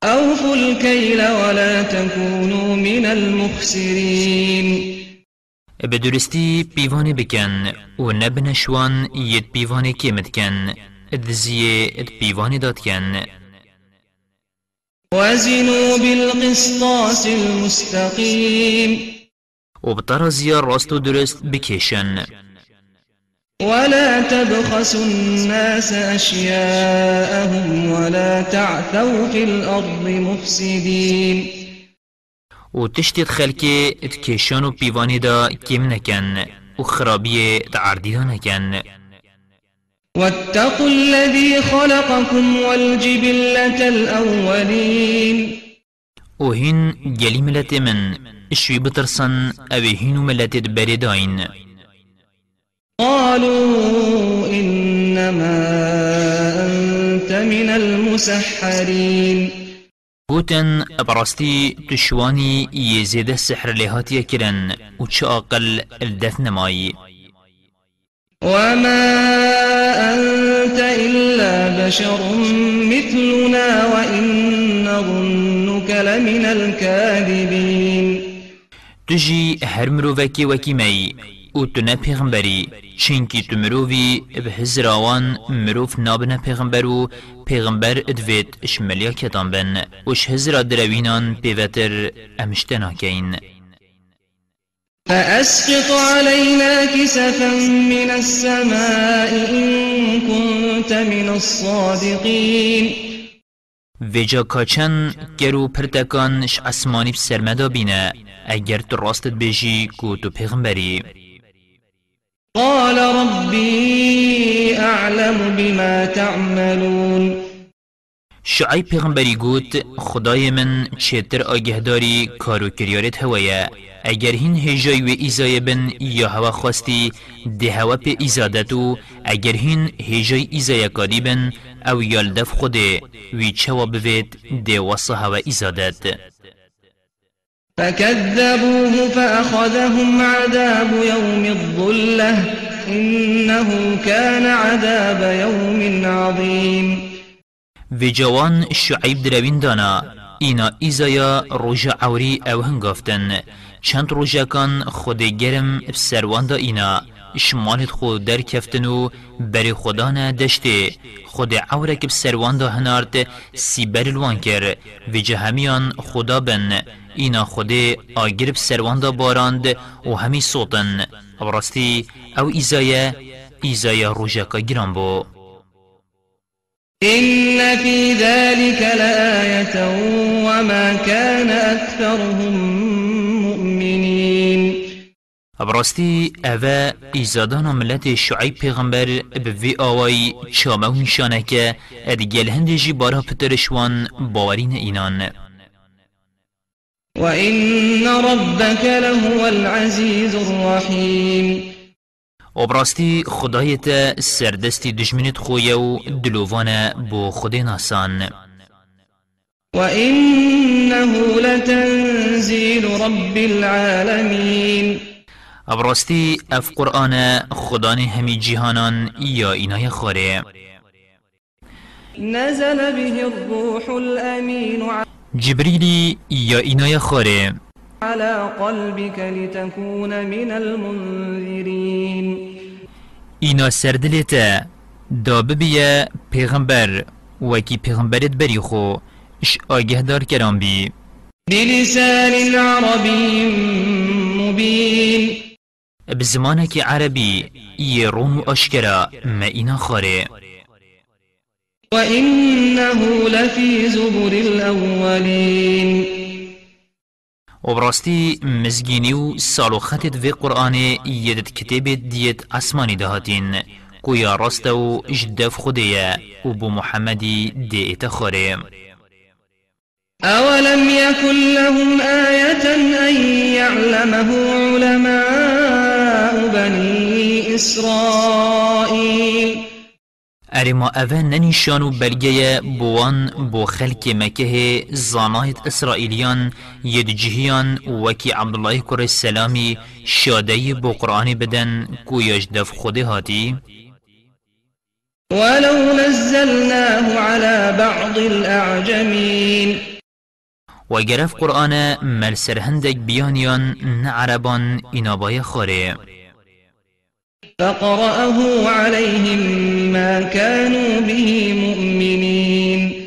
أوفوا الكيل ولا تكونوا من المخسرين. بدرستی پیوانه بکن و نبنشوان ید پیوانه کمت کن. ادزیه اد پیوانه داد کن. وزنوا بالقسطاس المستقيم. و بطرزیا راست و درست بکشن. ولا تبخسوا الناس أشياءهم ولا تعثوا في الأرض مفسدين. و تشتید خلکی اتکشان و پیوانی دا کم نکن و خرابی تعردی دا نکن. واتقوا الذي خلقكم والجبلة الأولين. و هین گلی ملت من اشوی بترسن هینو ملت بریداین قالوا إنما أنت من المسحرين. گوتن براستی تشوانی یزید سحر لهاتی کرن و چه آقل الدث نمایی. وما أنت إلا بشر مثلنا وإن نظنك لمن الكاذبين. تجي هر مروفكي وكي مي او تو نه پیغمبری چینکی تو مروفی به هزراوان مروف نابنه پیغمبرو پیغمبر ادوید اشملیا کتان بن وش هزرا دروینان پیوتر امشتنا کین فأسقط علينا كسفا من السماء إن كنت من الصادقين ویجا کاچن گرو پرتکانش اسمانی بسرمدا بینه اگر تو راستت بجی کو تو پیغمبری قال ربي أعلم بما تعملون. شعی پیغمبری گوت خدای من چتر آگهداری کارو کریارت هوایه اگر هین هجای و ایزای بن یا هوا خواستی ده هوا پی ایزادتو اگر هین هجای ایزای کاری بن أو یالدف خوده وی چوا بوید ده وصا هوا ایزادت. فكذبوه فأخذهم عذاب يوم الظلة إنه كان عذاب يوم عظيم. و جوان شعیب دروین دانا اینا ایزایا روژا عوری أو هنگافتن چند روژا کان خود گرم بسروان دا اینا شمالت خود در کفتن و بری خدانا دشته. خود عورک بسروان دا هنارد سی الوان کر. و جهمیان خدا بن. اینا خود آگر بسروان دا باراند و همی صوتن براستی او ایزایا ایزایا روژا کا گران بو إن في ذلك لآية وما كان أكثرهم مؤمنين ابراستی اوه ایزادان ملت شعیب پیغمبر به وی آوائی چامه و نشانه که ادگل هندجی بارا پترشوان باورین اینان. وإن ربك لهو العزيز الرحيم و براستی خدایت سردستی دجمنت خویه و دلووانه بو خود ناسان. وإنه لتنزيل رب العالمين ابراستی اف قرآن خدان همی جهانان یا اینای خوره. نزل به الروح الأمين جبریلی یا اینای خوره. على قلبك لتكون من المنذرين اینا سردلتا دا ببیه پیغمبر وکی پیغمبرت بری خو اش آگه دار کرام بی. بلسان عربي مبين بزمانك عربي يرون أشكرا ما إنا خاري وإنه لفي زبر الأولين. وبراستي مزگینی و سالو خطت في قرآن يدت كتاب ديت اسماني دهاتين كويا راستو جدف خديا وبو محمدي ديت خاري أولم يكن لهم آية أن يعلمه علماء بني إسرائيل. ارما اوه ننیشانو بلگه بوان بو خلق مکه زانایت اسرائیلیان ید جهیان وکی عبدالله کر السلامی شاده بو قرآن بدن کو یجدف خود هاتی. ولو نزلناه على بعض الأعجمين. وگرف قرآن مل سرهندک بیانیان نعربان اینابای خاره. فقرأه عليهم ما كانوا به مؤمنين.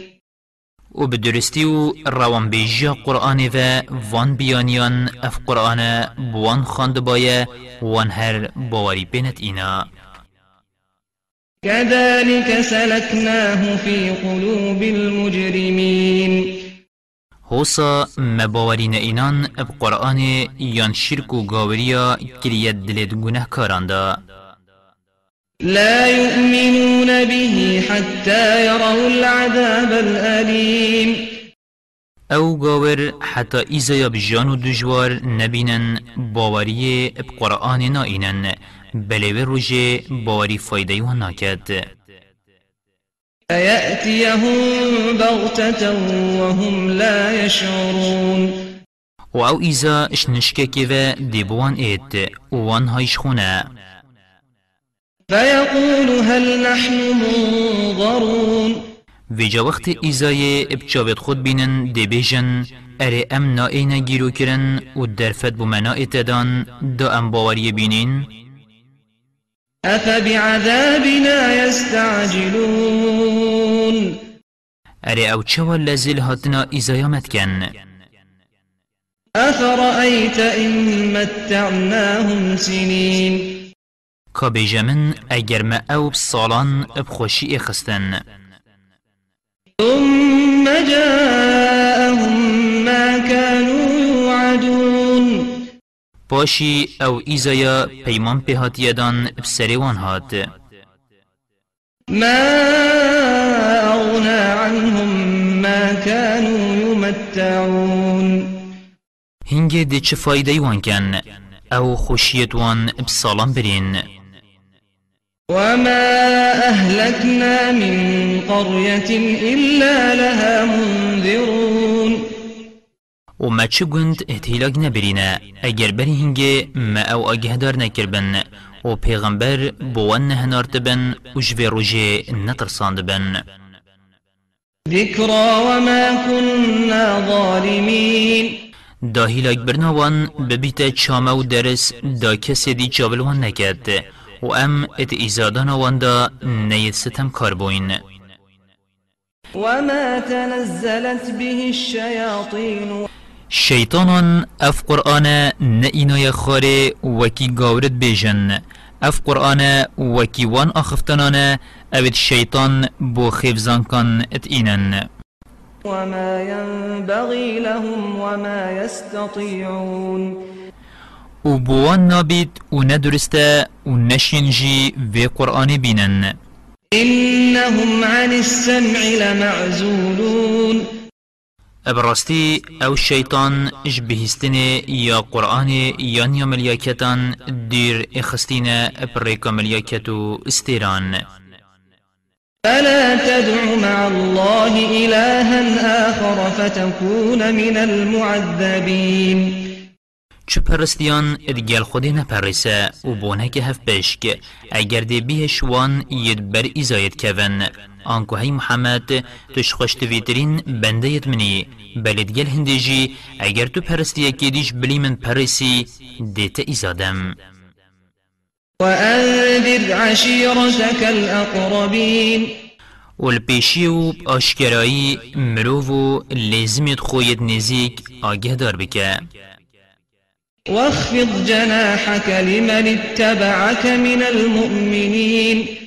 و بدرستی و روان بیجا قرآن و وان بیانیان اف قرآن بوان خاند بایه وان هر باوری بینت اینا. كذلك سلكناه في قلوب المجرمين. هوسا مباورین اینان اب قرآن یان شرک و گاوریا کلیت دلت گناه کاراندا لا يؤمنون به حتى يروا العذاب الأليم أو گاور حتی ایزا بجان دجوار نبینن باوری اب قرآن نائینن بلوه روژه باوری فایده و ناکد فيأتيهم بغتة وهم لا يشعرون. و أو ایزا اشنشکه که و دیبوان ایت وان هایش خونه فيقول هل نحن منظرون. ویجا وقت ایزای بچاوت خود بینن دی بیجن اره أم نائینا گیرو کرن و درفت بمنا اتدان دا أم باوری بینین أفبعذابنا يستعجلون؟ اره أو چوا لزل هاتنا ایزایامت کن أفرأيت إن متعناهم سنين؟ که بیجمن اگر ما أو بسالان بخوشی اخستن ثم جاءهم ما كانوا پاشی أو ایزایا پیمان پیهاتیدان بسریوان هات. ما أغنى عنهم ما كانوا يمتعون. هنگه دی چه فایده وان کن أو خوشیت وان بسالان برین. وما أهلكنا من قرية إلا لها منذرون. و ما چه گند احتیلاگ نبرینه. اگر بری هنگه ما أو اگهدار نکربن و پیغمبر بوان نهنارت بن و جوی روژه نترساند بن. ذكرى وما كنا ظالمين دا هیلاگ برناوان ببیت چامه و درس دا کسی دی جابلوان نکد و ام ات ایزادان وان دا نید ستم کار بوین. وما تنزلت به الشياطين شیطانان اف قرآن نئینای خاره وکی گاورد بیجن اف قرآن وکی وان آخفتنان اوید شیطان بو خیفزان کان ات اینن. وما ينبغي لهم وما يستطيعون و بوان نابید و ندرسته و نشینجی و قرآن بینن. إنهم عن السمع لمعزولون. ابراستی او شیطان اش بهستنه یا قرآن یا نیا ملیاکتان دیر اخستینه ابریکا ملیاکتو استیران. فلا تدع مع الله إلها آخر فتكون من المعذبين. چو پرستیان ادگل خودی نپرسه و بونه که هف بشک. اگر دی بیهش وان ید بر ایزاید کون. آنکو هی محمد توش خوشت ویترین بنده ید منی. بلد گل هندجی اگر تو پرستیه که دیش بلی من پرسی دیتا ایزادم. وأنذر عشيرتك الأقربين. والبيشيو بأشكرائي مروفو لازمت خويت نزيك آگه دار بکه. واخفض جناحك لمن اتبعك من المؤمنين.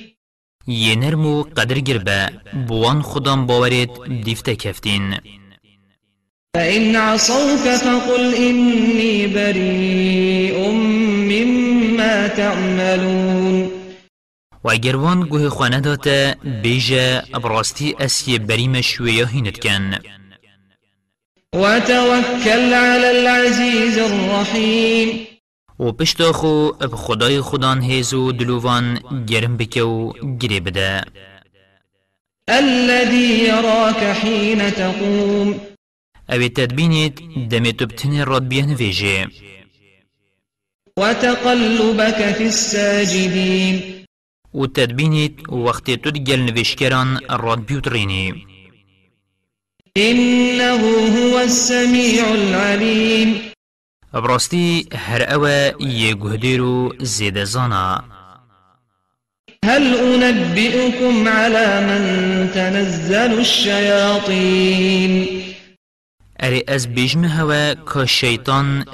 ينرمو قدر گربه بوان خودم باورید دیفته کفتین فإن عصوك فقل إني بريء مما تعملون و اگر وان داته بیجه ابراستی اسی بریم شویه هیند کن وتوكل على العزيز الرحيم و پشتا خو اب خدای خودان هیزو دلووان گرم بکه و گری بده. الذي يراك حين تقوم. اوی تدبینید دمی تبتن راد بیان ویجه. وتقلبك في الساجدين. و تدبینید وقتی تو گل نوشکران راد بیوترینی. إنه هو السميع العليم. براستی هر یه گهدیرو زیده زانا هل أنبئكم على من تنزل الشياطين؟ اری از بیجمه هوا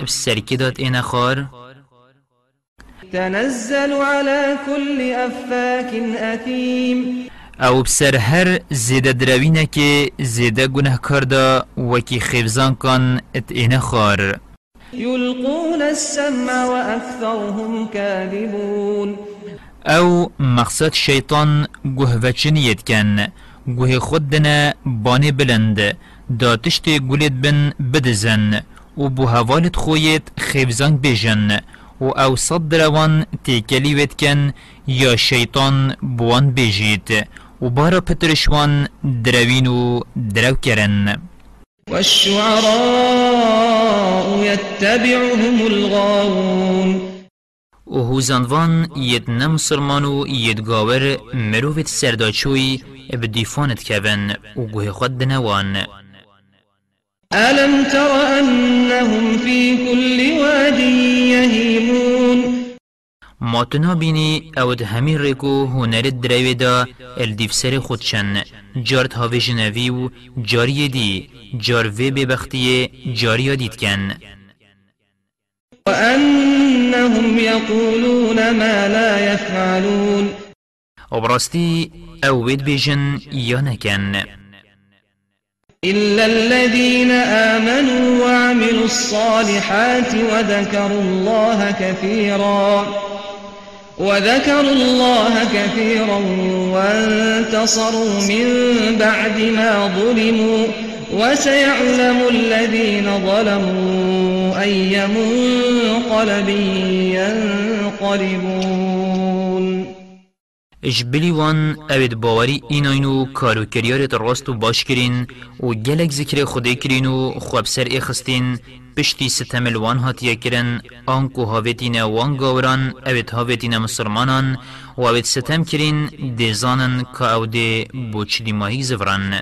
بسرکی داد این خار تنزل على كل أفاك أثيم. أو بسر هر زیده دروینه که زیده گناه کرده وکی خیفزان کن ات این خار يلقون السمع وأكثرهم كاذبون. أو مقصد شیطان گوه وچنیت کن. گوه خود دنه بانه بلند. دا تشت گولید بن بدزن. و بو هوالت خویت خیفزان بیجن و أو صد دروان تیکلیوت کن یا شیطان بوان بیجید و بارا پترشوان دروین و درو کرن. والشعراء يتبعهم الغاوون. و هوزانوان ید نمسلمان و ید گاور مروفت سرداچوی بدیفانت کبن و گوه خود دنوان ألم تر أنهم في كل واد يهيمون ما تنابینی اود همی ریکو هنر دروی دا الدیف سر خودشن. جارت هاوی جنوی و جاری دی. جار وی ببختی جاری دید کن. وأنهم يقولون ما لا يفعلون. و براستی أو وید بیجن یا نکن. إلا الذين آمنوا وعملوا الصالحات وذكروا الله كثيرا. وذكروا الله كثيرا وانتصروا من بعد ما ظلموا وسيعلم الذين ظلموا أي منقلب ينقلبون. اجبلی وان اوید باوری ایناینو کارو کریارت راست و باش کرین و گلک ذکر خودی کرین و سر پشتی ستم الوان هاتیه کرن آنکو هاویتین وان گاوران اوید هاویتین مسلمانان و اوید ستم کرین دیزانن که او دی بوچ دیماهی زفران